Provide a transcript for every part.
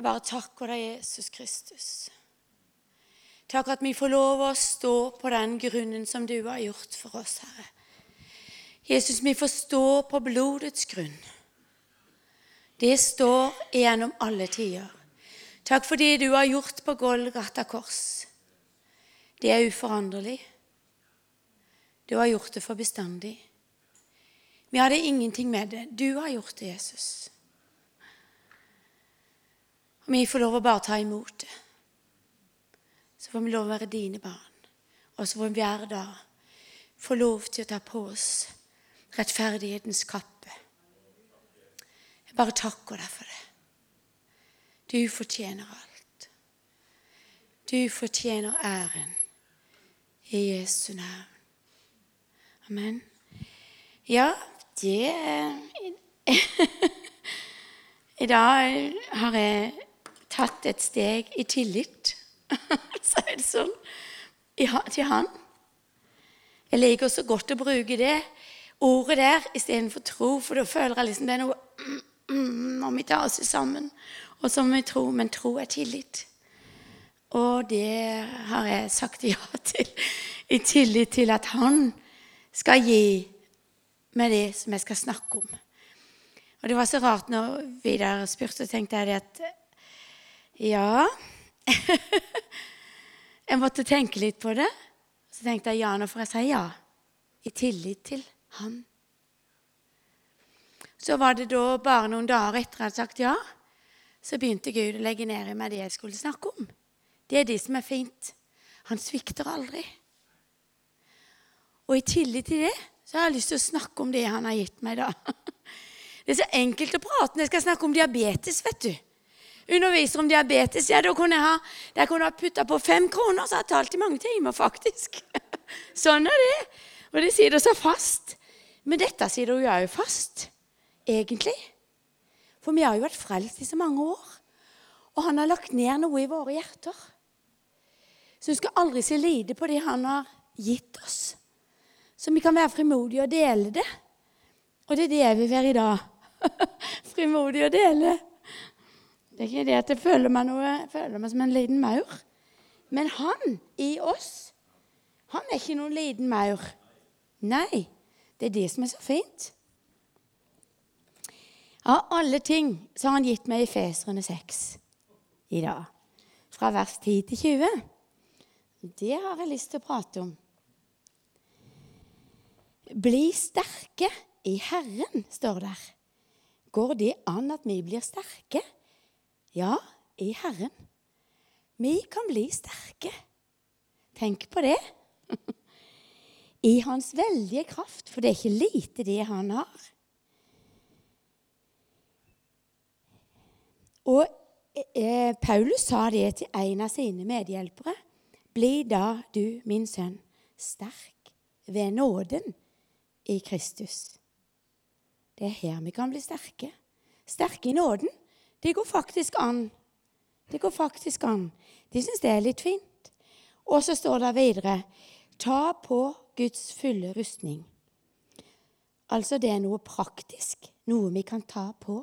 Jeg bare takker deg, Jesus Kristus. Takk at vi får lov å stå på den grunnen som du har gjort for oss, Herre. Jesus, vi får stå på blodets grunn. Det står gjennom alle tider. Takk for det du har gjort på Golgata kors. Det er uforanderlig. Du har gjort det for bestandig. Vi hadde ingenting med det. Du har gjort det, Jesus. Vi får lov å bare ta imot det. Så får vi lov å være dine barn. Og så får vi hver dag få lov til å ta på oss rettferdighetens kappe. Jeg bare takker deg for det. Du fortjener alt. Du fortjener æren i Jesu navn. Amen. Ja, det I dag har jeg tatt et steg i tillit, så er det sånn, til Han. Jeg liker så godt å bruke det ordet der istedenfor tro, for da føler jeg liksom det er noe om vi tar oss sammen, og så må vi tro, men tro er tillit. Og det har jeg sagt ja til, i tillit til at Han skal gi meg det som jeg skal snakke om. Og det var så rart når Vidar spurte, så tenkte jeg at ja Jeg måtte tenke litt på det. Så tenkte jeg ja, nå får jeg si ja. I tillit til Han. Så var det da bare noen dager etter at jeg hadde sagt ja, så begynte Gud å legge ned i meg det jeg skulle snakke om. Det er det som er fint. Han svikter aldri. Og i tillit til det så har jeg lyst til å snakke om det han har gitt meg da. Det er så enkelt å prate når jeg skal snakke om diabetes, vet du underviser om diabetes, ja, da kunne jeg ha, der kunne jeg putta på fem kroner, så jeg har talt i mange timer, faktisk. Sånn er det. Og det sitter så fast. Men dette sitter jo òg fast, egentlig. For vi har jo vært frelst i så mange år. Og han har lagt ned noe i våre hjerter. Så vi skal aldri se lite på det han har gitt oss. Så vi kan være frimodige og dele det. Og det er det jeg vil være i dag. frimodige å dele. Det er ikke det at jeg føler meg, noe, føler meg som en liten maur. Men han i oss, han er ikke noen liten maur. Nei, det er det som er så fint. Av alle ting så har han gitt meg i Feserne 6 i dag. Fra vers 10 til 20. Det har jeg lyst til å prate om. Bli sterke i Herren, står der. Går det an at vi blir sterke? Ja, i Herren. Vi kan bli sterke. Tenk på det. I Hans veldige kraft, for det er ikke lite det han har. Og eh, Paulus sa det til en av sine medhjelpere. Bli da du, min sønn, sterk ved nåden i Kristus. Det er her vi kan bli sterke. Sterke i nåden. Det går faktisk an. Det går faktisk an. De syns det er litt fint. Og så står det videre ta på Guds fulle rustning. Altså det er noe praktisk, noe vi kan ta på.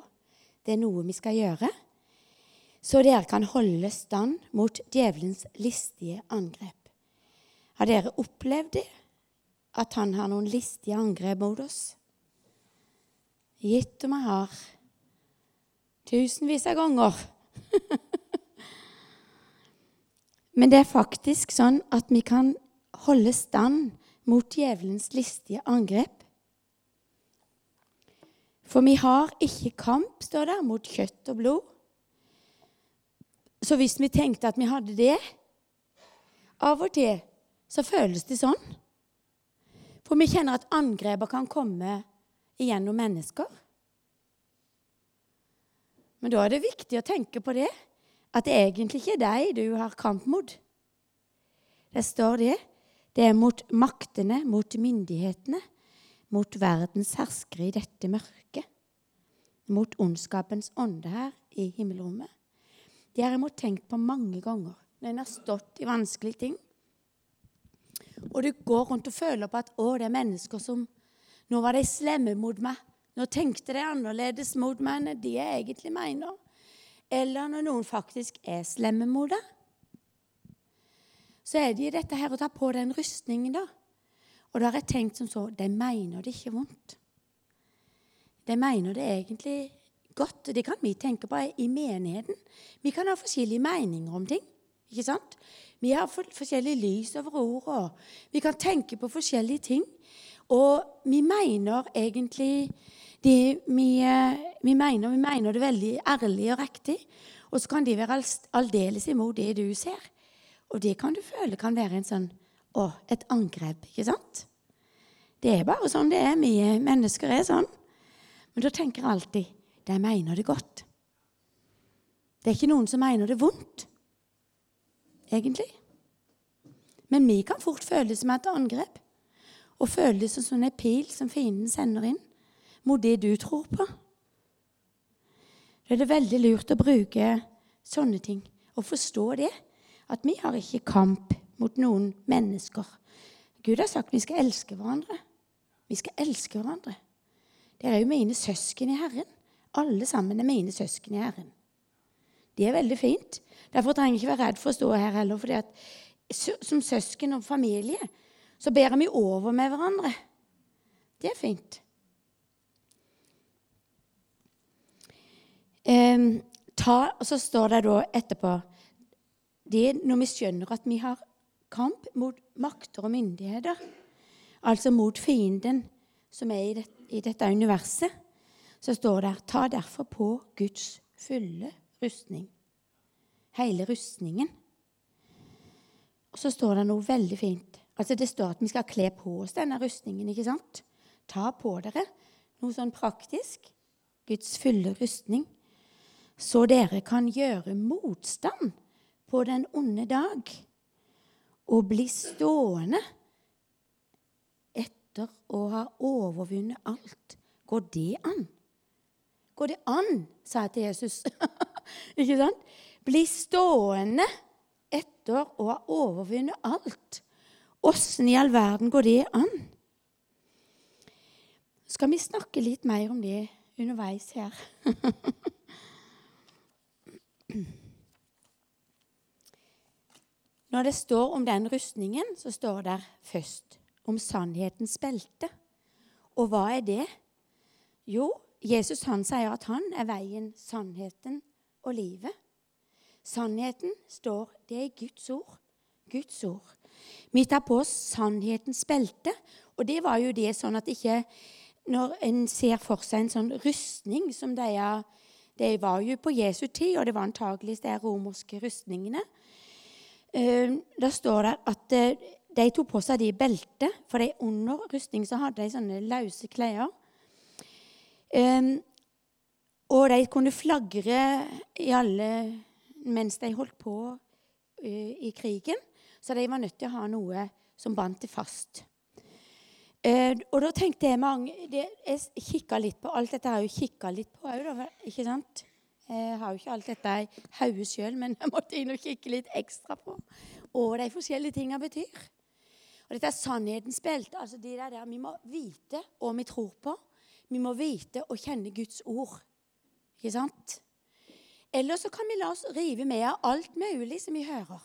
Det er noe vi skal gjøre. Så dere kan holde stand mot djevelens listige angrep. Har dere opplevd det? At han har noen listige angrep mot oss? Gitt om jeg har. Tusenvis av ganger. Men det er faktisk sånn at vi kan holde stand mot djevelens listige angrep. For vi har ikke kamp, står det, mot kjøtt og blod. Så hvis vi tenkte at vi hadde det Av og til så føles det sånn. For vi kjenner at angreper kan komme igjennom mennesker. Men da er det viktig å tenke på det, at det egentlig ikke er deg du har kamp mot. Det står det. Det er mot maktene, mot myndighetene, mot verdens herskere i dette mørket. Mot ondskapens ånde her i himmelrommet. Det har jeg måttet tenke på mange ganger når en har stått i vanskelige ting. Og du går rundt og føler på at å, det er mennesker som Nå var de slemme mot meg. Nå tenkte de annerledes mot meg enn de egentlig mener. eller når noen faktisk er slemme mot deg, så er det dette her å ta på den rustningen, da. Og da har jeg tenkt som så De mener det ikke vondt. De mener det egentlig godt. Det kan vi tenke på i menigheten. Vi kan ha forskjellige meninger om ting. ikke sant? Vi har forskjellig lys over ordet, og vi kan tenke på forskjellige ting. Og vi mener egentlig det vi, vi, mener, vi mener det veldig ærlig og riktig. Og så kan de være aldeles imot det du ser. Og det kan du føle kan være en sånn, å, et angrep. ikke sant? Det er bare sånn det er. Vi mennesker er sånn. Men da tenker jeg alltid de mener det godt. Det er ikke noen som mener det vondt, egentlig. Men vi kan fort føle det som et angrep. Og føle det som en pil som fienden sender inn mot det du tror på. Da er det veldig lurt å bruke sånne ting og forstå det. At vi har ikke kamp mot noen mennesker. Gud har sagt vi skal elske hverandre. Vi skal elske hverandre. Dere er jo mine søsken i Herren. Alle sammen er mine søsken i Herren. Det er veldig fint. Derfor trenger jeg ikke være redd for å stå her heller. fordi at som søsken og familie så bærer vi over med hverandre. Det er fint. Um, ta, og så står det da etterpå det er Når vi skjønner at vi har kamp mot makter og myndigheter, altså mot fienden som er i, det, i dette universet, så står det ta derfor på Guds fulle rustning. Hele rustningen. Og så står det noe veldig fint. Altså Det står at vi skal kle på oss denne rustningen. ikke sant? Ta på dere noe sånn praktisk. Guds fulle rustning. Så dere kan gjøre motstand på den onde dag og bli stående etter å ha overvunnet alt. Går det an? Går det an, sa jeg til Jesus. Ikke sant? Bli stående etter å ha overvunnet alt. Åssen i all verden går det an? Skal vi snakke litt mer om det underveis her? Når det står om den rustningen, så står det først om sannhetens belte. Og hva er det? Jo, Jesus han sier at han er veien, sannheten og livet. Sannheten står Det er Guds ord. Guds ord. Vi tar på oss sannhetens belte, og det var jo det sånn at ikke Når en ser for seg en sånn rustning som de Det var jo på Jesu tid, og det var antakeligvis de romerske rustningene. Eh, da står det at eh, de tok på seg de belte, for de under rustning så hadde de sånne løse klær. Um, og de kunne flagre i alle mens de holdt på uh, i krigen. Så de var nødt til å ha noe som bandt det fast. Uh, og da tenkte jeg mange Jeg kikka litt på alt dette. har jeg jo kikka litt på òg, ikke sant? Jeg har jo ikke alt dette i hodet sjøl, men jeg måtte inn og kikke litt ekstra på hva de forskjellige tinga betyr. Og dette er sannhetens belte. altså de der, der Vi må vite hva vi tror på. Vi må vite og kjenne Guds ord. Ikke sant? Eller så kan vi la oss rive med av alt mulig som vi hører.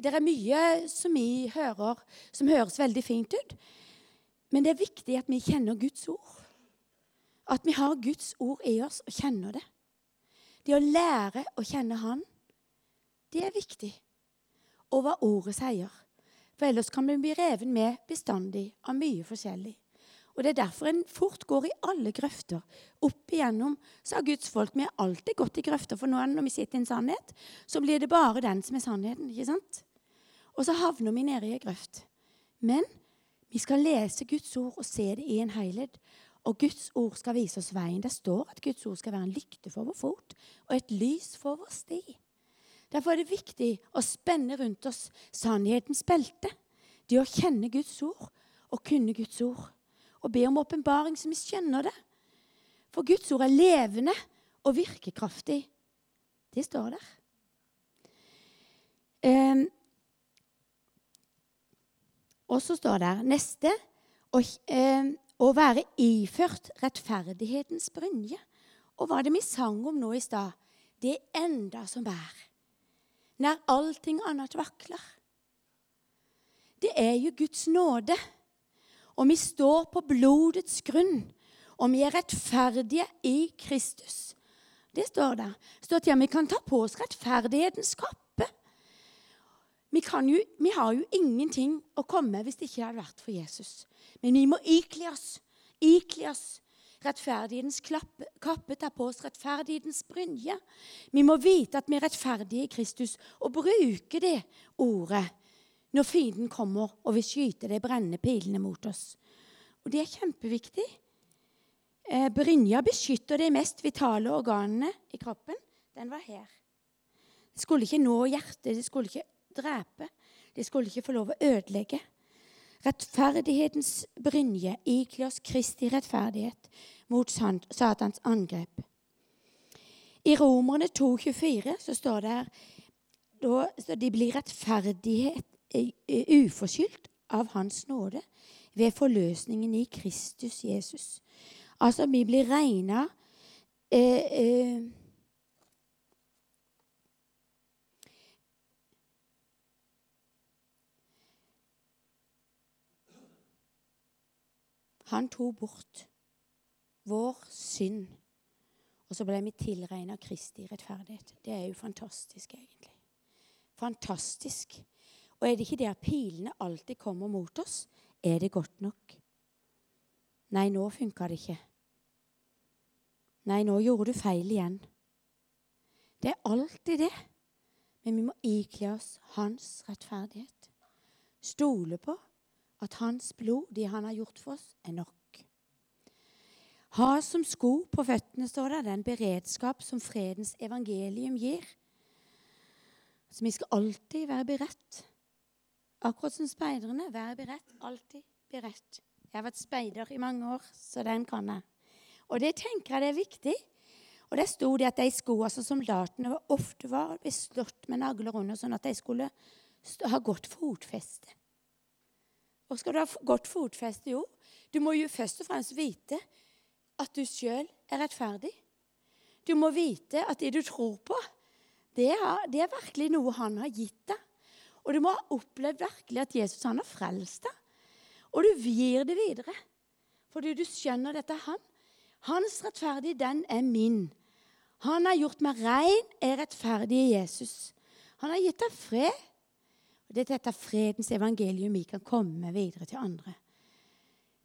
Det er mye som vi hører som høres veldig fint ut. Men det er viktig at vi kjenner Guds ord. At vi har Guds ord i oss og kjenner det. Det å lære å kjenne Han, det er viktig. Og hva ordet sier. For ellers kan vi bli revet med bestandig av mye forskjellig. Og Det er derfor en fort går i alle grøfter. Opp igjennom så har Guds folk vi har alltid gått i grøfter. For nå når vi sitter i en sannhet, så blir det bare den som er sannheten. ikke sant? Og så havner vi nede i en grøft. Men vi skal lese Guds ord og se det i en helhet. Og Guds ord skal vise oss veien. Det står at Guds ord skal være en lykte for vår fot og et lys for vår sti. Derfor er det viktig å spenne rundt oss sannhetens belte. Det å kjenne Guds ord og kunne Guds ord og be om åpenbaring, så vi skjønner det. For Guds ord er levende og virkekraftig. Det står der. Um, og så står det neste å, eh, å være iført rettferdighetens brynje. Og hva det vi sang om nå i stad? det er enda som er, når allting annet vakler. Det er jo Guds nåde. Og vi står på blodets grunn, og vi er rettferdige i Kristus. Det står der. Det står at vi kan ta på oss rettferdighetens kappe. Vi, jo, vi, har jo ingenting å komme hvis det ikke hadde vært for Jesus. Men vi må ikle oss. Ikle oss rettferdighetens kappe, ta på oss rettferdighetens brynje. Vi må vite at vi er rettferdige i Kristus, og bruke det ordet når fienden kommer og vil skyte de brennende pilene mot oss. Og det er kjempeviktig. Eh, brynja beskytter de mest vitale organene i kroppen. Den var her. Det skulle ikke nå hjertet, det skulle ikke drepe. De skulle ikke få lov å ødelegge. Rettferdighetens brynje ikler oss Kristi rettferdighet mot Satans angrep. I Romerne 2,24 så står det her de blir rettferdighet uforskyldt av Hans nåde ved forløsningen i Kristus Jesus. Altså, vi blir regna eh, eh, Han tok bort vår synd, og så ble vi tilregna Kristi rettferdighet. Det er jo fantastisk, egentlig. Fantastisk. Og er det ikke det at pilene alltid kommer mot oss, er det godt nok. Nei, nå funka det ikke. Nei, nå gjorde du feil igjen. Det er alltid det. Men vi må ikle oss hans rettferdighet. Stole på at hans blod, det han har gjort for oss, er nok. Ha som sko på føttene, står det, den beredskap som fredens evangelium gir. Så vi skal alltid være beredt Akkurat som speiderne. Være beredt. Alltid beredt. Jeg har vært speider i mange år, så den kan jeg. Og det tenker jeg det er viktig. Og der sto det at de skoene som soldatene ofte var, ble slått med nagler under, sånn at de skulle ha godt fotfeste. Og skal du ha godt fotfeste? Jo, du må jo først og fremst vite at du sjøl er rettferdig. Du må vite at det du tror på, det er, det er virkelig noe han har gitt deg. Og du må ha opplevd virkelig at Jesus han har frelst deg. Og du gir det videre. Fordi du skjønner dette er han. Hans rettferdige, den er min. Han har gjort meg rein, er rettferdig i Jesus. Han har gitt deg fred. Det er dette fredens evangelium vi kan komme videre til andre.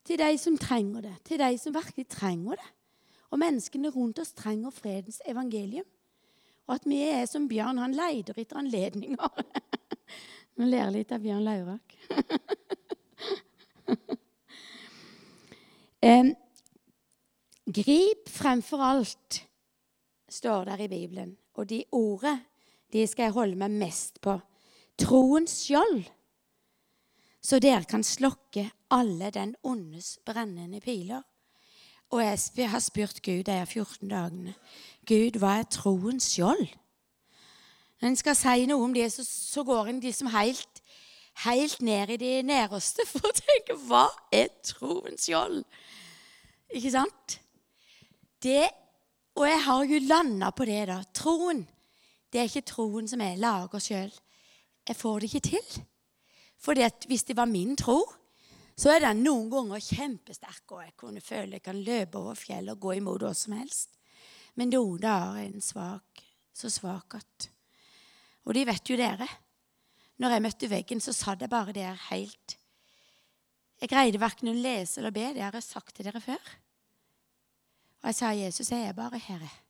Til de som trenger det. Til de som virkelig trenger det. Og menneskene rundt oss trenger fredens evangelium. Og at vi er som Bjørn, han leter etter anledninger. Nå ler jeg litt av Bjørn Laurak. grip fremfor alt, står der i Bibelen. Og de ordet de skal jeg holde meg mest på. Troens skjold. Så dere kan slokke alle den ondes brennende piler. Og jeg har spurt Gud de 14 dagene. Gud, hva er troens skjold? Når en skal si noe om det, så, så går en liksom helt, helt ned i det næreste for å tenke hva er troens skjold? Ikke sant? Det, og jeg har jo landa på det, da. Troen. Det er ikke troen som jeg lager sjøl. Jeg får det ikke til. For hvis det var min tro, så er den noen ganger kjempesterk, og jeg kunne føle jeg kan løpe over fjellet og gå imot hva som helst. Men dager er den svak, så svak at og de vet jo dere. Når jeg møtte veggen, så satt jeg bare der helt Jeg greide verken å lese eller be. Det har jeg sagt til dere før. Og jeg sa, 'Jesus, jeg er bare her'.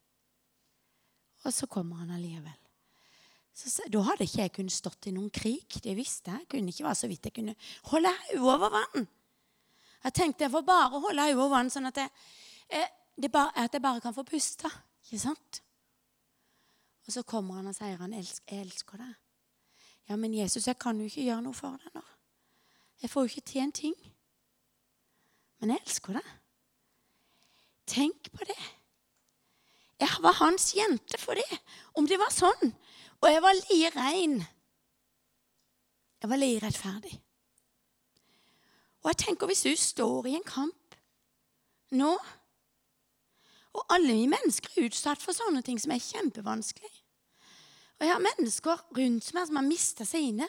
Og så kommer han allikevel. Så, da hadde ikke jeg kunnet stått i noen krig. Det visste jeg. kunne ikke være så vidt jeg kunne holde hodet over vann. Jeg tenkte jeg får bare holde hodet over vann, sånn at jeg, eh, bare, at jeg bare kan få puste. Ikke sant? Og så kommer han og sier han 'Jeg elsker deg'. Ja, men Jesus, jeg kan jo ikke gjøre noe for deg nå. Jeg får jo ikke til en ting. Men jeg elsker deg. Tenk på det. Jeg var hans jente for det. Om det var sånn. Og jeg var like rein. Jeg var like rettferdig. Og jeg tenker hvis du står i en kamp nå, Og alle vi mennesker er utsatt for sånne ting som er kjempevanskelig. Og jeg har mennesker rundt meg som har mista sine.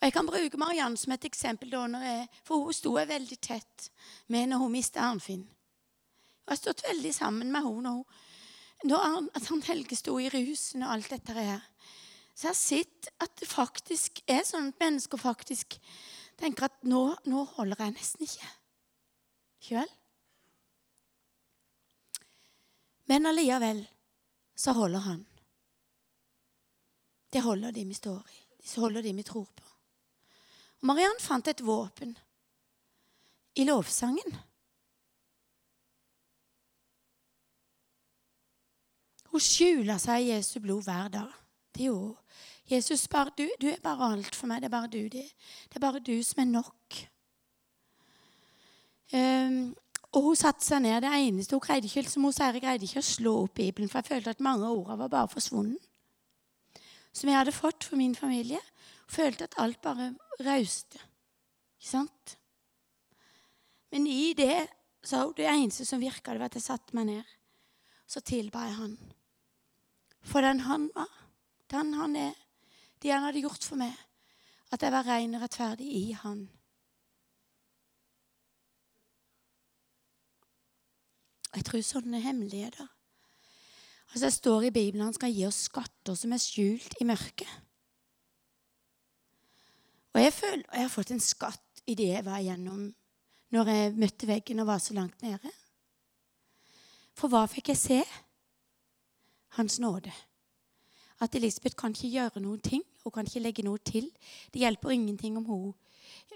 Og Jeg kan bruke Mariann som et eksempel, jeg, for hun sto jeg veldig tett med når hun mistet Arnfinn. Jeg har stått veldig sammen med henne når, når Arn Helge sto i rusen og alt dette her. Så jeg har sett at det faktisk er sånn at mennesker faktisk tenker at nå, nå holder jeg nesten ikke sjøl. Men allikevel så holder han. Det holder de vi står i. Det holder de vi tror på. Og Mariann fant et våpen i lovsangen. Hun skjuler seg i Jesu blod hver dag. Det gjorde hun. Jesus, bare du, du er bare alt for meg. Det er bare du. Det, det er bare du som er nok. Um, og hun satte seg ned. Det eneste hun greide ikke, som hun sier, greide ikke å slå opp Bibelen, for jeg følte at mange av ordene var bare forsvunnet. Som jeg hadde fått for min familie. Hun følte at alt bare rauste. Ikke sant? Men i det så det eneste som virka, det var at jeg satte meg ned. Så tilba jeg Han. For den han var, den han er, det han hadde gjort for meg, at jeg var ren og rettferdig i Han. Jeg tror sånne hemmeligheter Altså Det står i Bibelen han skal gi oss skatter som er skjult i mørket. Og jeg føler jeg har fått en skatt i det jeg var igjennom når jeg møtte veggen og var så langt nede. For hva fikk jeg se? Hans nåde. At Elisabeth kan ikke gjøre noen ting. Hun kan ikke legge noe til. Det hjelper ingenting om hun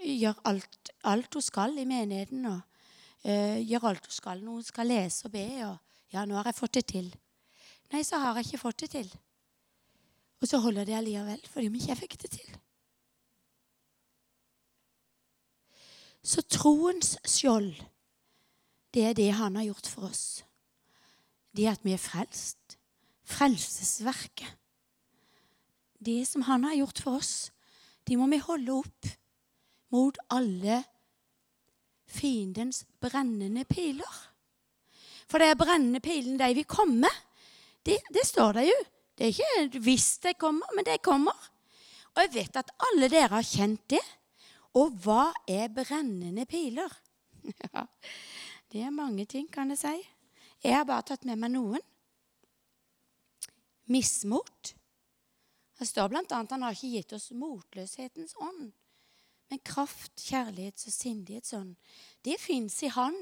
gjør alt, alt hun skal i menigheten. og uh, gjør alt hun skal når hun skal lese og be. Og, ja, nå har jeg fått det til. Nei, så har jeg ikke fått det til. Og så holder det allikevel, fordi om ikke jeg fikk det til. Så troens skjold, det er det han har gjort for oss. Det at vi er frelst. Frelsesverket. Det som han har gjort for oss, de må vi holde opp mot alle fiendens brennende piler. For det er brennende pilene de vil komme. Det, det står det jo. Det er ikke hvis de kommer, men de kommer. Og jeg vet at alle dere har kjent det. Og hva er brennende piler? Ja, det er mange ting, kan jeg si. Jeg har bare tatt med meg noen. Mismot. Det står bl.a. at han har ikke gitt oss motløshetens ånd. Men kraft, kjærlighets- og sindighetsånd, det fins i Han.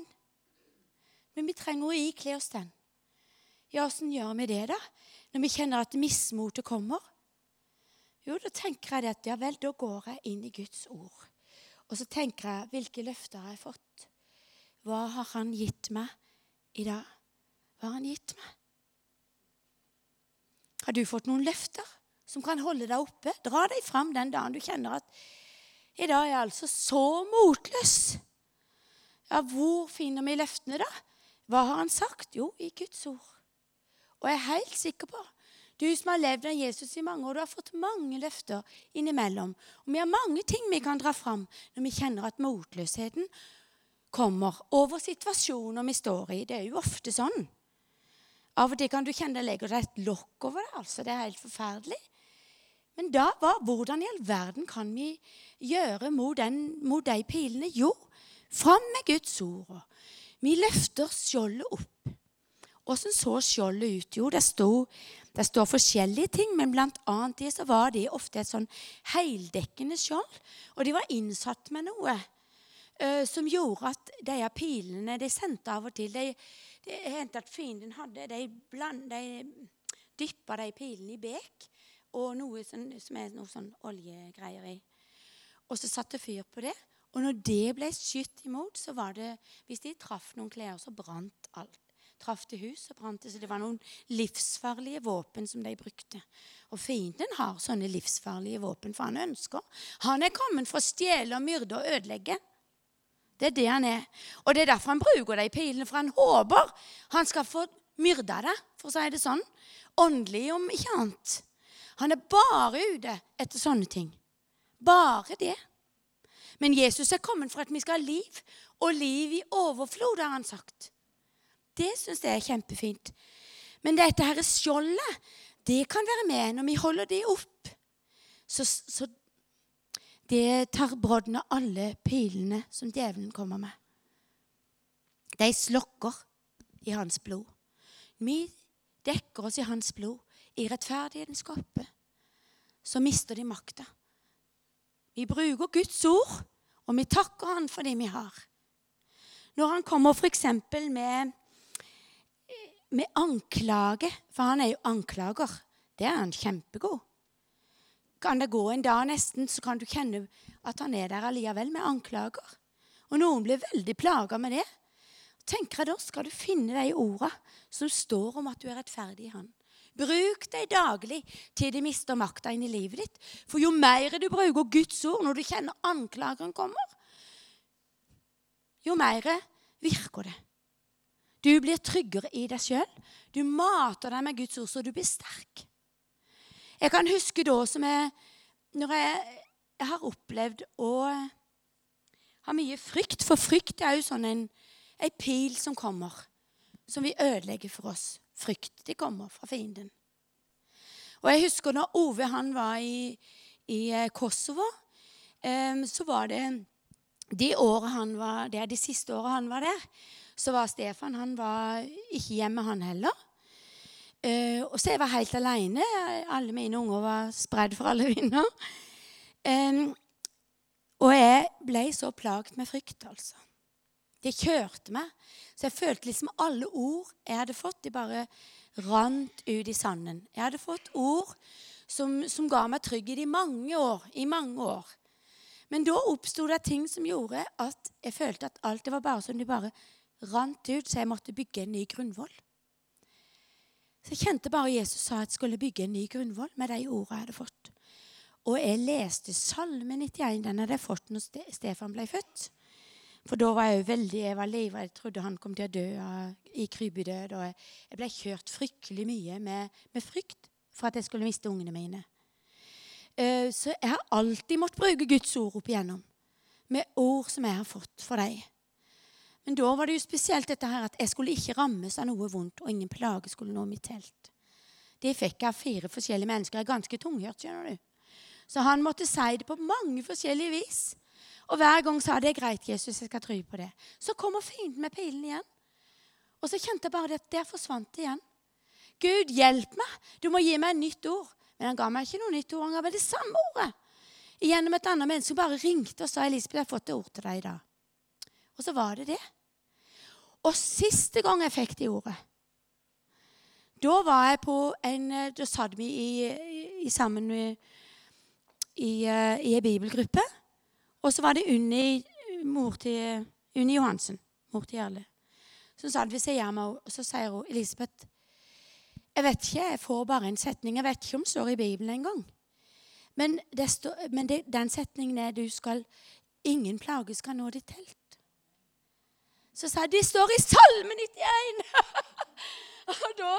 Men vi trenger å ikle oss den. Ja, åssen gjør vi det, da? Når vi kjenner at mismotet kommer? Jo, da tenker jeg at ja vel, da går jeg inn i Guds ord. Og så tenker jeg hvilke løfter har jeg fått? Hva har Han gitt meg i dag? Hva har Han gitt meg? Har du fått noen løfter som kan holde deg oppe? Dra deg fram den dagen du kjenner at i dag er jeg altså så motløs. Ja, hvor finner vi løftene, da? Hva har han sagt? Jo, i Guds ord. Og jeg er helt sikker på du som har levd av Jesus i mange år, du har fått mange løfter innimellom. Og vi har mange ting vi kan dra fram når vi kjenner at motløsheten kommer over situasjoner vi står i. Det er jo ofte sånn. Av og til kan du kjenne det legger deg et lokk over det. altså. Det er helt forferdelig. Men da, hva, hvordan i all verden kan vi gjøre mot, den, mot de pilene? Jo, fram med Guds ord. Vi løfter skjoldet opp. Åssen så skjoldet ut? Jo, det, stod, det står forskjellige ting, men blant annet det så var det ofte et sånn heldekkende skjold. Og de var innsatt med noe uh, som gjorde at de pilene de sendte av og til Det er hendte at fienden hadde De, bland, de dyppa de pilene i bek og noe som, som er noe sånn oljegreier i. Og så satte fyr på det. Og når det ble skutt imot, så var det Hvis de traff noen klær, så brant alt. Traff det hus, så brant det. Så det var noen livsfarlige våpen som de brukte. Og fienden har sånne livsfarlige våpen, for han ønsker Han er kommet for å stjele og myrde og ødelegge. Det er det han er. Og det er derfor han bruker de pilene, for han håper han skal få myrda det, for å si det sånn. Åndelig, om ikke annet. Han er bare ute etter sånne ting. Bare det. Men Jesus er kommet for at vi skal ha liv og liv i overflod, har han sagt. Det syns jeg er kjempefint. Men dette her skjoldet, det kan være med når vi holder det opp. Så, så det tar brodden av alle pilene som djevelen kommer med. De slokker i hans blod. Vi dekker oss i hans blod, i rettferdighetens koppe. Så mister de makta. Vi bruker Guds ord, og vi takker Han for det vi har. Når han kommer f.eks. med med anklage, for han er jo anklager. Det er han kjempegod. Kan det gå en dag nesten, så kan du kjenne at han er der allikevel med anklager. Og noen blir veldig plaga med det. tenker jeg Da skal du finne de orda som står om at du er rettferdig i Han. Bruk dem daglig til de mister makta inn i livet ditt. For jo mer du bruker Guds ord når du kjenner anklageren kommer, jo mer virker det. Du blir tryggere i deg sjøl. Du mater deg med Guds ord, så du blir sterk. Jeg kan huske da som jeg Når jeg, jeg har opplevd å ha mye frykt, for frykt er jo sånn en, en pil som kommer, som vil ødelegge for oss. Frykt. Det kommer fra fienden. Og jeg husker når Ove han var i, i eh, Kosovo, um, så var det de, var, det er de siste åra han var der, så var Stefan han var ikke hjemme, han heller. Uh, og så jeg var helt alene. Alle mine unger var spredd for alle vinder. Um, og jeg ble så plaget med frykt, altså. Det kjørte meg. Så jeg følte liksom alle ord jeg hadde fått, de bare rant ut i sanden. Jeg hadde fått ord som, som ga meg trygghet i mange år. I mange år. Men da oppsto det ting som gjorde at jeg følte at alt det var bare som de bare rant ut, så jeg måtte bygge en ny grunnvoll. Så jeg kjente bare Jesus sa at jeg skulle bygge en ny grunnvoll med de ordene jeg hadde fått. Og jeg leste Salme 91. Den hadde jeg fått når Stefan ble født. For da var jeg jo veldig, jeg var livredd. Jeg trodde han kom til å dø i krybedød. Og jeg ble kjørt fryktelig mye med, med, frykt for at jeg skulle miste ungene mine. Eh, så jeg har alltid måttet bruke Guds ord opp igjennom. Med ord som jeg har fått for deg. Men da var det jo spesielt dette her at jeg skulle ikke rammes av noe vondt, og ingen plage skulle nå mitt telt. Det fikk jeg av fire forskjellige mennesker. Jeg er ganske tunghørt, skjønner du. Så han måtte si det på mange forskjellige vis. Og hver gang sa det er greit, Jesus, jeg skal tro på det. Så kommer fienden med pilen igjen. Og så kjente jeg bare at der forsvant det igjen. Gud, hjelp meg! Du må gi meg et nytt ord. Men han ga meg ikke noe nytt ord. Han ga meg det samme ordet. Gjennom et annet menneske som bare ringte og sa Elisabeth, jeg har fått et ord til deg i dag. Og så var det det. Og siste gang jeg fikk det ordet, da var jeg på en Da satt vi i, i, sammen med, i, eh, i en bibelgruppe. Og så var det Unni, mor til Unni Johansen, mor til Jarle, som satt ved siden av meg. Så sier hun Elisabeth jeg vet ikke, jeg får bare en setning. Jeg vet ikke om det står i Bibelen engang. Men, det står, men det, den setningen er du skal Ingen plage skal nå ditt telt. Så sa jeg de står i Salme 91! og da,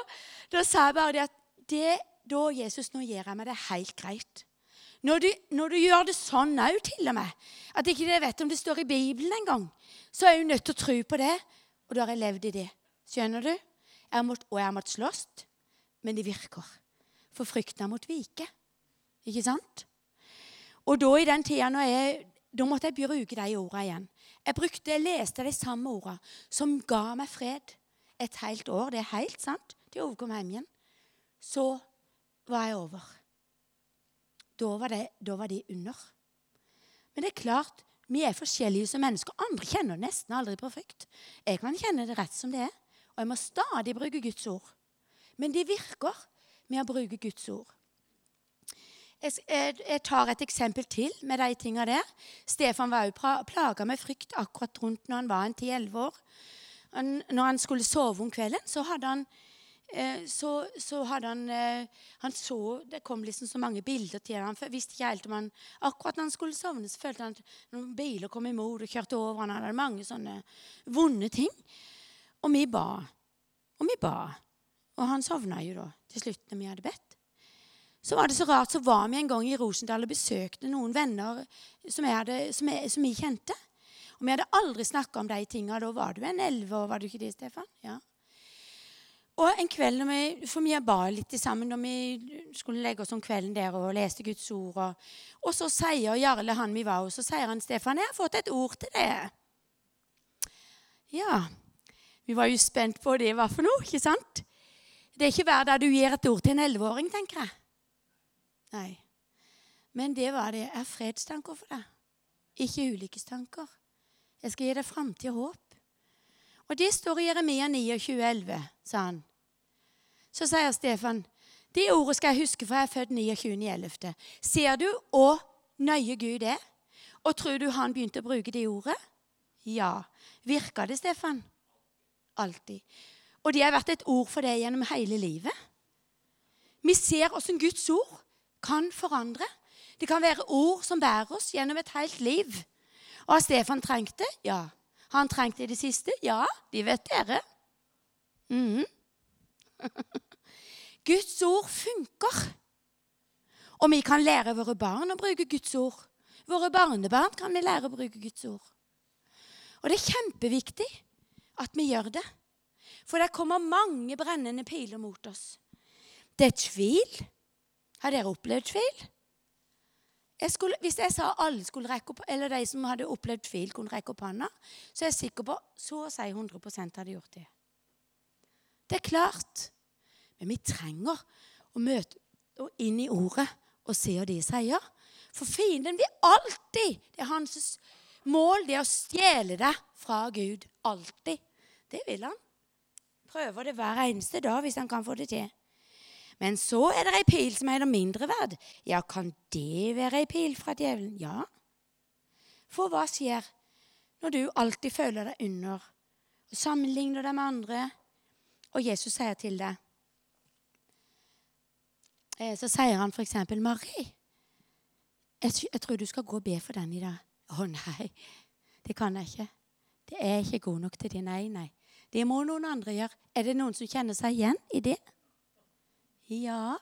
da, sa jeg bare det at det, da, Jesus, nå gjør jeg meg det helt greit. Når du, når du gjør det sånn òg, til og med, at ikke dere vet om det står i Bibelen engang, så er jeg nødt til å tro på det. Og da har jeg levd i det. Skjønner du? Jeg måtte, og jeg har måttet slåss, men det virker. For frykten har måttet vike. Ikke sant? Og da i den tida når jeg da måtte jeg bruke de ordene igjen. Jeg, brukte, jeg leste de samme ordene som ga meg fred et helt år. Det er helt sant. til jeg overkom hjem igjen. Så var jeg over. Da var, det, da var de under. Men det er klart, vi er forskjellige som mennesker. Andre kjenner nesten aldri på frykt. Jeg kan kjenne det rett som det er. Og jeg må stadig bruke Guds ord. Men det virker med å bruke Guds ord. Jeg, jeg, tar et eksempel til med de tinga der. Stefan var jo plaga med frykt akkurat rundt når han var en 10-11 år. Når han skulle sove om kvelden, så hadde han eh, så, så, hadde han eh, Han så Det kom liksom så mange bilder til ham. Han visste ikke helt om han Akkurat når han skulle sovne, så følte han at noen biler kom imot og kjørte over. Han hadde mange sånne vonde ting. Og vi ba. Og vi ba. Og han sovna jo da til slutt når vi hadde bedt så var det så rart, så var vi en gang i Rosendal og besøkte noen venner som jeg, hadde, som jeg, som jeg kjente. Og vi hadde aldri snakka om de tinga. Da var du en elleve år, var du ikke det, Stefan? Ja. Og en kveld når vi, For vi ba litt sammen når vi skulle legge oss om kvelden der og leste Guds ord. Og, og så sier Jarle, han vi var hos, så sier han Stefan, jeg har fått et ord til deg. Ja. Vi var jo spent på det hva for noe, ikke sant? Det er ikke hver dag du gir et ord til en elleveåring, tenker jeg. Nei. Men det var det. Har fredstanker for deg. Ikke ulykkestanker. Jeg skal gi deg framtid og håp. Og det står i Jeremia 29,11, sa han. Så sier Stefan, det ordet skal jeg huske, for jeg er født 29.11. Ser du hvor nøye Gud er? Og tror du han begynte å bruke det ordet? Ja. Virka det, Stefan? Alltid. Og det har vært et ord for deg gjennom hele livet. Vi ser åssen Guds ord kan forandre. Det kan være ord som bærer oss gjennom et helt liv. Og har Stefan trengt det? Ja. Har han trengt det i det siste? Ja, de vet dere. Mm. Guds ord funker. Og vi kan lære våre barn å bruke Guds ord. Våre barnebarn kan vi lære å bruke Guds ord. Og det er kjempeviktig at vi gjør det. For det kommer mange brennende piler mot oss. Det er tvil. Har dere opplevd tvil? Jeg skulle, hvis jeg sa alle skulle rekke opp, eller de som hadde opplevd tvil, kunne rekke opp hånda, så er jeg sikker på så å si 100% hadde gjort det. Det er klart. Men vi trenger å møte inn i ordet og se hva de sier. For fienden vil alltid Det er hans mål det er å stjele det fra Gud. Alltid. Det vil han. Prøver det hver eneste dag hvis han kan få det til. Men så er det ei pil som heter mindreverd. Ja, kan det være ei pil fra djevelen? Ja. For hva skjer når du alltid føler deg under og sammenligner deg med andre, og Jesus sier til deg eh, Så sier han f.eks.: 'Marie, jeg, jeg tror du skal gå og be for den i dag.' 'Å nei, det kan jeg ikke.' 'Det er ikke god nok til det.' Nei, nei. Det må noen andre gjøre. Er det noen som kjenner seg igjen i det? Ja.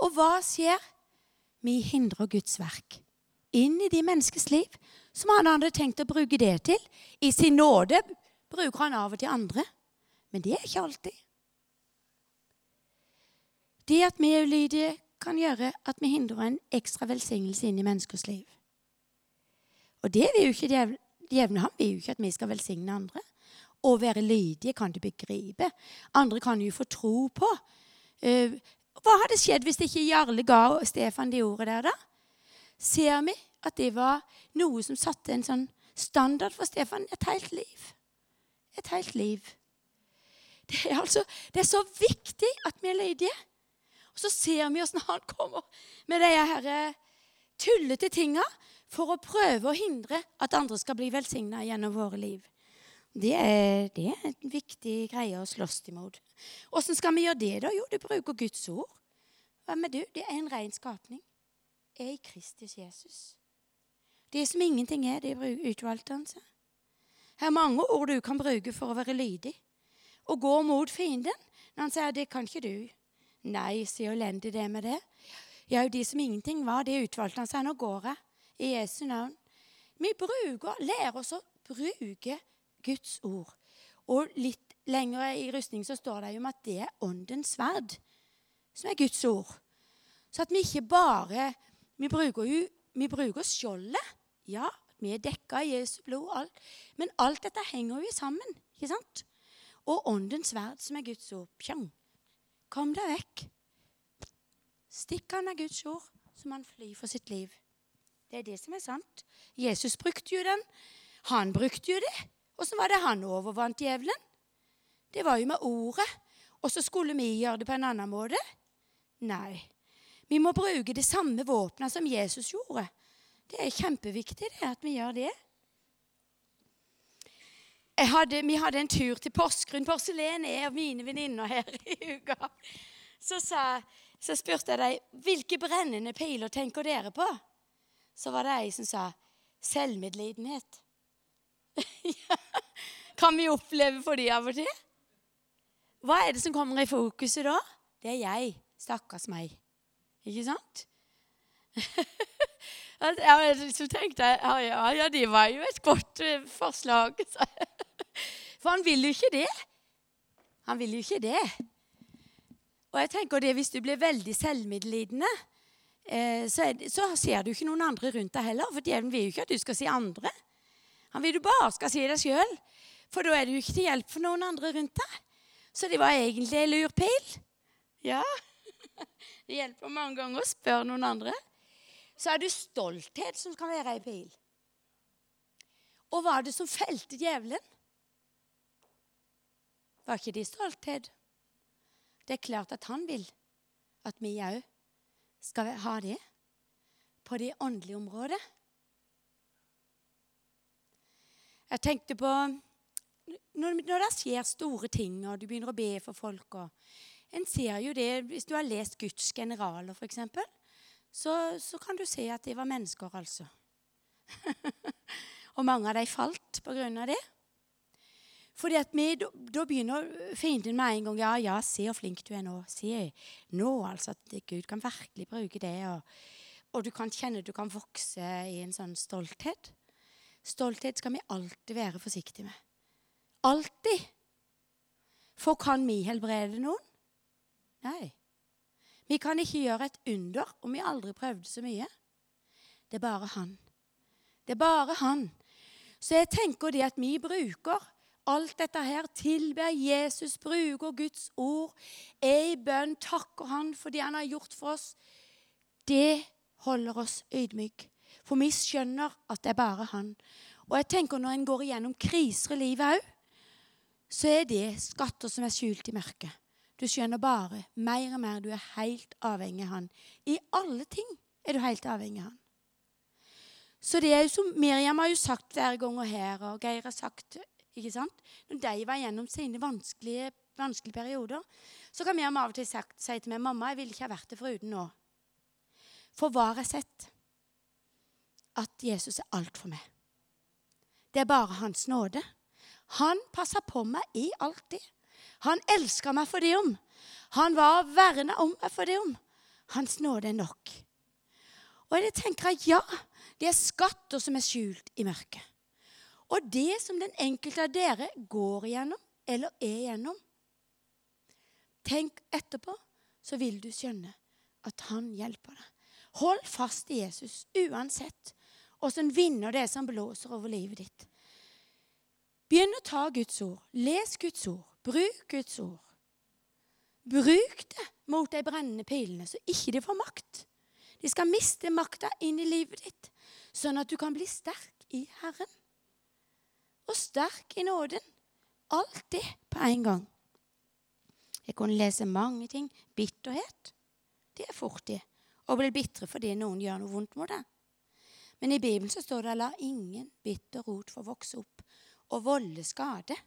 Og hva skjer? Vi hindrer Guds verk inn i de menneskers liv som han hadde tenkt å bruke det til. I sin nåde bruker han av og til andre, men det er ikke alltid. Det at vi er ulydige, kan gjøre at vi hindrer en ekstra velsignelse inn i menneskers liv. Og det vil jo ikke djevne ham. vil jo ikke at vi skal velsigne andre. Å være lydige kan du begripe. Andre kan jo få tro på. Uh, hva hadde skjedd hvis ikke Jarle ga Stefan de ordene der, da? Ser vi at det var noe som satte en sånn standard for Stefan et helt liv? Et helt liv. Det er, altså, det er så viktig at vi er lydige. Og så ser vi åssen han kommer med de her eh, tullete tinga for å prøve å hindre at andre skal bli velsigna gjennom våre liv. Det er, det er en viktig greie å slåss imot. Åssen skal vi gjøre det, da? Jo, du bruker Guds ord. Hva med du? Det er en ren skapning. Er i Kristus Jesus. Det som ingenting er, det utvalgte han seg. Her er mange ord du kan bruke for å være lydig. Og gå mot fienden. Når han sier 'det kan ikke du'. Nei, sier elendig det med det. Ja, de som ingenting var, det utvalgte han seg. Nå går jeg i Jesu navn. Vi bruker, lærer oss å bruke Guds ord. Og litt lenger i rustning så står det jo om at det er åndens sverd, som er Guds ord. Så at vi ikke bare Vi bruker jo vi bruker skjoldet. Ja, vi er dekka i Jesu blod, alt. men alt dette henger jo sammen. ikke sant? Og åndens sverd, som er Guds ord. Pjong. Kom deg vekk. Stikk han av Guds ord, så han flyr for sitt liv. Det er det som er sant. Jesus brukte jo den. Han brukte jo det. Åssen var det han overvant djevelen? Det var jo med ordet. Og så skulle vi gjøre det på en annen måte? Nei. Vi må bruke det samme våpenet som Jesus gjorde. Det er kjempeviktig det, at vi gjør det. Hadde, vi hadde en tur til Porsgrunn. Porselen er av mine venninner her i uka. Så, sa, så, spurte jeg dem hvilke brennende piler tenker dere på. Så var det ei som sa selvmedlidenhet. kan vi oppleve for de av og til? Hva er det som kommer i fokuset da? Det er jeg. Stakkars meg. Ikke sant? jeg liksom tenkte ja, ja, det var jo et godt uh, forslag. For han vil jo ikke det. Han vil jo ikke det. Og jeg tenker det, Hvis du blir veldig selvmedlidende, eh, så, så, ser du ikke noen andre rundt deg heller. For djevelen vil jo ikke at du skal si andre. Han vil du bare skal si deg sjøl. For da er du ikke til hjelp for noen andre rundt deg. Så det var egentlig en lurpil. Ja. Det hjelper mange ganger å spørre noen andre. Så er det stolthet som kan være ei pil. Og hva er det som felte djevelen? Var ikke det stolthet? Det er klart at han vil at vi òg skal ha det på det åndelige området. Jeg tenkte på når, når, det skjer store ting, og du begynner å be for folk og En ser jo det Hvis du har lest Guds generaler, f.eks., så, så kan du se at det var mennesker, altså. og mange av dem falt på grunn av det. Fordi at vi, Da begynner fienden med en gang Ja, ja, se hvor flink du er nå. Se nå, altså. At Gud kan virkelig bruke det. Og, og du kan kjenne du kan vokse i en sånn stolthet. Stolthet skal vi alltid være forsiktige med. Alltid. For kan vi helbrede noen? Nei. Vi kan ikke gjøre et under om vi aldri prøvde så mye. Det er bare han. Det er bare han. Så jeg tenker det at vi bruker alt dette her, tilber Jesus, bruker Guds ord, er i bønn, takker Han for det Han har gjort for oss, det holder oss ydmyke. For vi skjønner at det er bare Han. Og jeg tenker når en går igjennom kriser i livet òg, så er det skatter som er skjult i mørket. Du skjønner bare mer og mer du er helt avhengig av Han. I alle ting er du helt avhengig av Han. Så det er jo som Miriam har jo sagt hver gang og her, og Geir har sagt ikke sant? Når de var gjennom sine vanskelige, vanskelige perioder, så kan Miriam av og til sagt, si til meg mamma, jeg ville ikke ha vært det foruten nå. For hva har jeg sett? At Jesus er alt for meg. Det er bare Hans nåde. Han passer på meg i alt det. Han elsker meg for det om. Han var verna om meg for det om. Hans nåde er nok. Og jeg tenker at ja, det er skatter som er skjult i mørket. Og det som den enkelte av dere går igjennom eller er igjennom Tenk etterpå, så vil du skjønne at han hjelper deg. Hold fast i Jesus uansett åssen vinder det som blåser over livet ditt. Begynn å ta Guds ord. Les Guds ord. Bruk Guds ord. Bruk det mot de brennende pilene, så ikke de får makt. De skal miste makta inn i livet ditt, sånn at du kan bli sterk i Herren og sterk i nåden. Det på en gang. Jeg kunne lese mange ting. Bitterhet, det er fort det. Å bli bitre fordi noen gjør noe vondt mot deg. Men i Bibelen så står det 'la ingen bitter rot få vokse opp og volde skade'.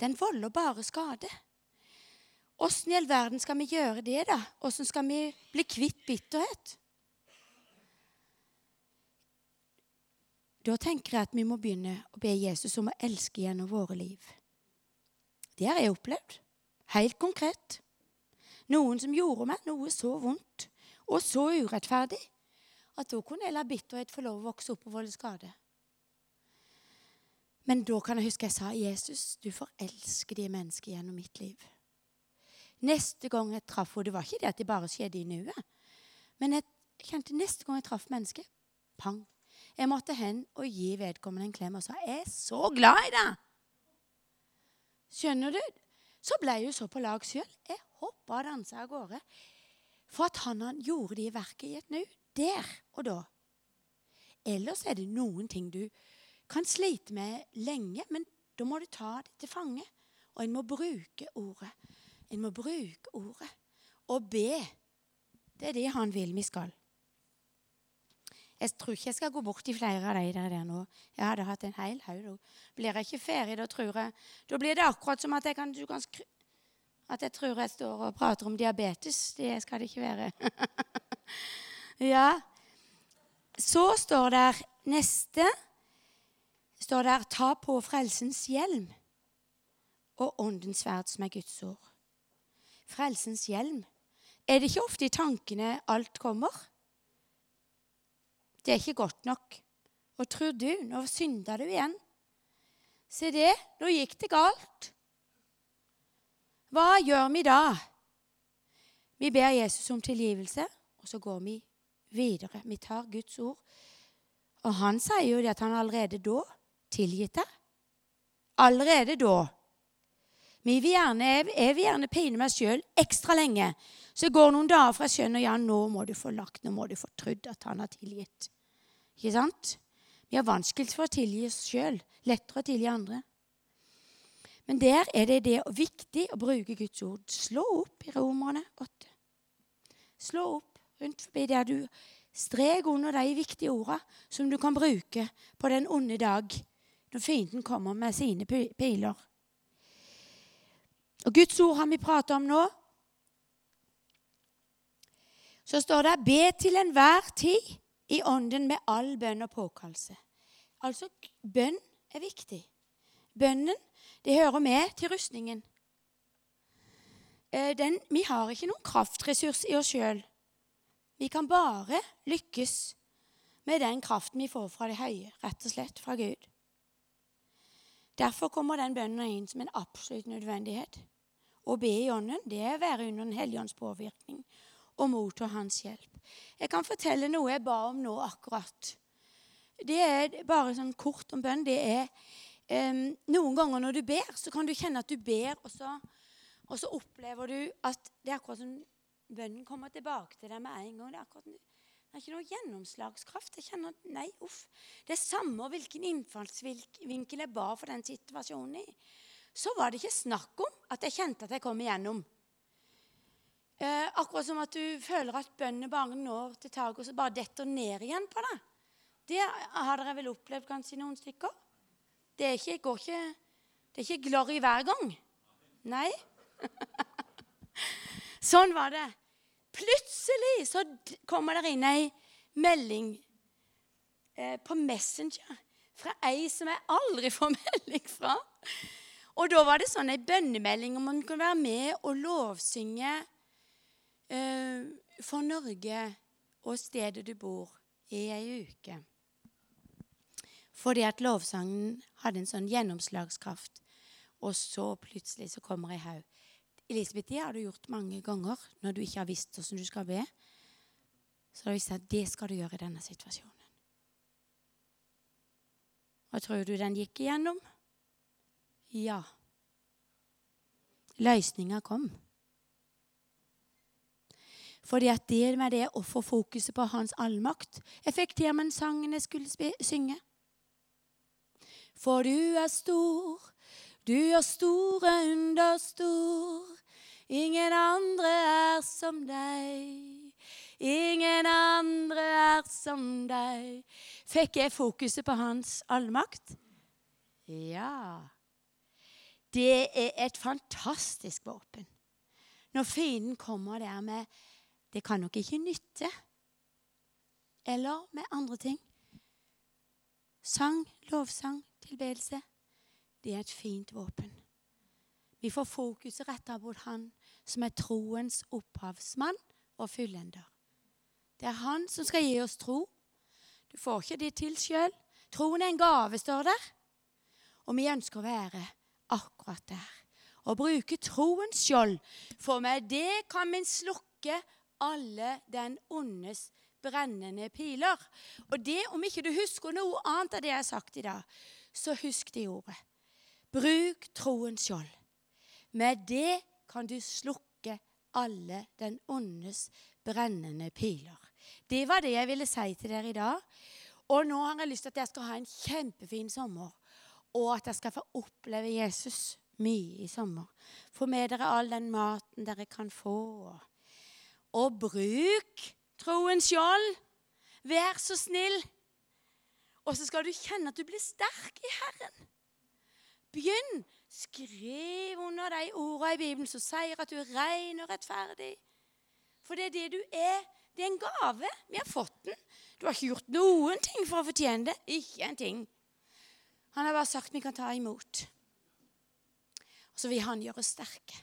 Den volder bare skade. Åssen i all verden skal vi gjøre det, da? Åssen skal vi bli kvitt bitterhet? Da tenker jeg at vi må begynne å be Jesus om å elske gjennom våre liv. Det har jeg opplevd. Helt konkret. Noen som gjorde meg noe så vondt og så urettferdig at da kunne jeg la bitterhet få lov å vokse opp og volde skade. Men da kan jeg huske jeg sa, 'Jesus, du får elske de menneskene gjennom mitt liv'. Neste gang jeg traff henne Det var ikke det at det bare skjedde i nuet. Men jeg kjente neste gang jeg traff mennesket pang, jeg måtte hen og gi vedkommende en klem og sa 'Jeg er så glad i deg'. Skjønner du? Så ble jeg jo så på lag sjøl. Jeg hoppa og dansa av gårde. For at han, han gjorde det i verket i et nu. Der og da. Ellers er det noen ting du kan slite med lenge, men da må du ta det til fange. Og en må bruke ordet. En må bruke ordet. Og be. Det er det han vil vi skal. Jeg tror ikke jeg skal gå bort til flere av de der, der nå. Jeg hadde hatt en hel haug. Da blir jeg ikke ferdig. Da tror jeg Da blir det akkurat som at jeg kan, kan At jeg tror jeg står og prater om diabetes. Det skal det ikke være. ja. Så står der neste står der 'ta på frelsens hjelm' og åndens sverd, som er Guds ord. Frelsens hjelm. Er det ikke ofte i tankene alt kommer? det er ikke godt nok. Og tror du, nå synda du igjen. Se det, nå gikk det galt. Hva gjør vi da? Vi ber Jesus om tilgivelse, og så går vi videre. Vi tar Guds ord. Og han sier jo det at han allerede da tilgitt deg. Allerede da. Vi vil gjerne, jeg vil gjerne pine meg sjøl ekstra lenge. Så går noen dager fra jeg skjønner ja, nå må du få lagt, nå må du få trodd at han har tilgitt. Ikke sant? Vi har vanskelig for å tilgi oss sjøl. Lettere å tilgi andre. Men der er det, det viktig å bruke Guds ord. Slå opp i Romerne 8. Slå opp rundt forbi der du strek under de viktige ordene som du kan bruke på den onde dag når fienden kommer med sine piler. Og Guds ord har vi pratet om nå. Så står det 'be til enhver tid i ånden med all bønn og påkallelse'. Altså, bønn er viktig. Bønnen det hører med til rustningen. Eh, den, vi har ikke noen kraftressurs i oss sjøl. Vi kan bare lykkes med den kraften vi får fra det høye, rett og slett fra Gud. Derfor kommer den bønnen inn som en absolutt nødvendighet. Å be i ånden det er å være under Den hellige ånds påvirkning og motta Hans hjelp. Jeg kan fortelle noe jeg ba om nå akkurat. Det er bare sånn kort om bønn. Det er um, Noen ganger når du ber, så kan du kjenne at du ber, og så, og så opplever du at det er akkurat som bønnen kommer tilbake til deg med en gang. Det er akkurat er ikke noe gjennomslagskraft. Jeg kjenner Nei, uff. Det er samme hvilken innfallsvinkel jeg ba for den situasjonen i. Så var det ikke snakk om at jeg kjente at jeg kom igjennom. Eh, akkurat som at du føler at bønnen bare når til taket, og så bare detter ned igjen på deg. Det har dere vel opplevd kanskje noen stykker? Det er ikke, går ikke, det er ikke glory hver gang. Nei. sånn var det. Plutselig så kommer det inn ei melding eh, på Messenger fra ei som jeg aldri får melding fra. Og da var det sånn ei bønnemelding om man kunne være med og lovsynge eh, for Norge og stedet du bor i ei uke. Fordi at lovsangen hadde en sånn gjennomslagskraft. Og så plutselig så kommer ei haug. Elisabeth, det har du gjort mange ganger når du ikke har visst hvordan du skal be. Så da visste jeg at det skal du gjøre i denne situasjonen. Og tror du den gikk igjennom? Ja. Løsninga kom. Fordi at det med det å få fokuset på hans allmakt effekterer med sangen jeg skulle synge for du er stor, du er store under stor. Ingen andre er som deg. Ingen andre er som deg. Fikk jeg fokuset på hans allmakt? Ja. Det er et fantastisk våpen. Når fienden kommer der med 'Det kan nok ikke nytte', eller med andre ting. Sang, lovsang, tilbedelse, det er et fint våpen. Vi får fokuset retta mot Han som er troens opphavsmann og fullender. Det er Han som skal gi oss tro. Du får ikke det til sjøl. Troen er en gave, står der. Og vi ønsker å være akkurat der. Og bruke troens skjold, for med det kan vi slukke alle den ondes brennende piler. Og det, om ikke du husker noe annet av det jeg har sagt i dag, så husk det ordet. Bruk troens skjold. Med det kan du slukke alle den ondes brennende piler. Det var det jeg ville si til dere i dag. Og nå har jeg lyst til at jeg skal ha en kjempefin sommer. Og at jeg skal få oppleve Jesus mye i sommer. Få med dere all den maten dere kan få. Og bruk troens skjold. Vær så snill. Og så skal du kjenne at du blir sterk i Herren. Begynn. Skriv under de ordene i Bibelen som sier at du er ren og rettferdig. For det er det du er. Det er en gave. Vi har fått den. Du har ikke gjort noen ting for å fortjene det. Ikke en ting. Han har bare sagt vi kan ta imot. Og så vil han gjøre oss sterke.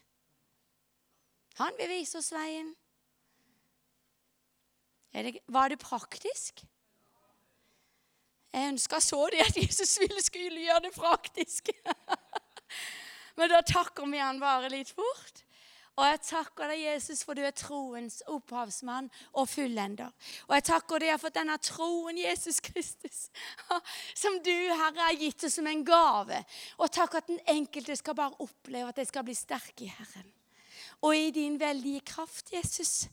Han vil vise oss veien. Det, var det praktisk? Jeg ønska så det at Jesus ville skulle gjøre det praktisk. Men da takker vi han bare litt fort. Og jeg takker deg, Jesus, for du er troens opphavsmann og fullender. Og jeg takker deg for denne troen, Jesus Kristus, som du, Herre, har gitt oss som en gave. Og takk at den enkelte skal bare oppleve at de skal bli sterke i Herren. Og i din veldige kraft, Jesus.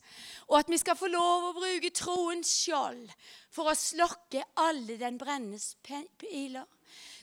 Og at vi skal få lov å bruke troens skjold for å slokke alle den brennende piler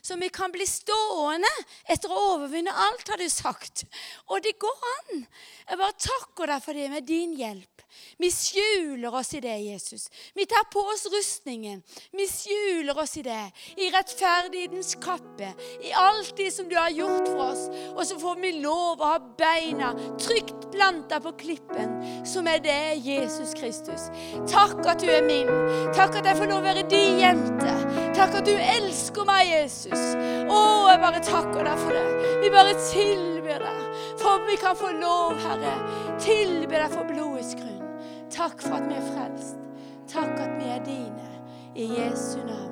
så vi kan bli stående etter å overvinne alt, har du sagt. Og det går an. Jeg bare takker deg for det med din hjelp. Vi skjuler oss i det, Jesus. Vi tar på oss rustningen. Vi skjuler oss i det. I rettferdighetens kappe. I alt det som du har gjort for oss. Og så får vi lov å ha beina trygt planta på klippen, som er det Jesus Kristus. Takk at du er min. Takk at jeg får lov å være din jente. Takk at du elsker meg, Jesus. Jesus. Å, jeg bare takker deg for det. Vi bare tilber deg. For vi kan få lov, Herre, tilbe deg for blodets grunn. Takk for at vi er frelst. Takk at vi er dine. I Jesu navn.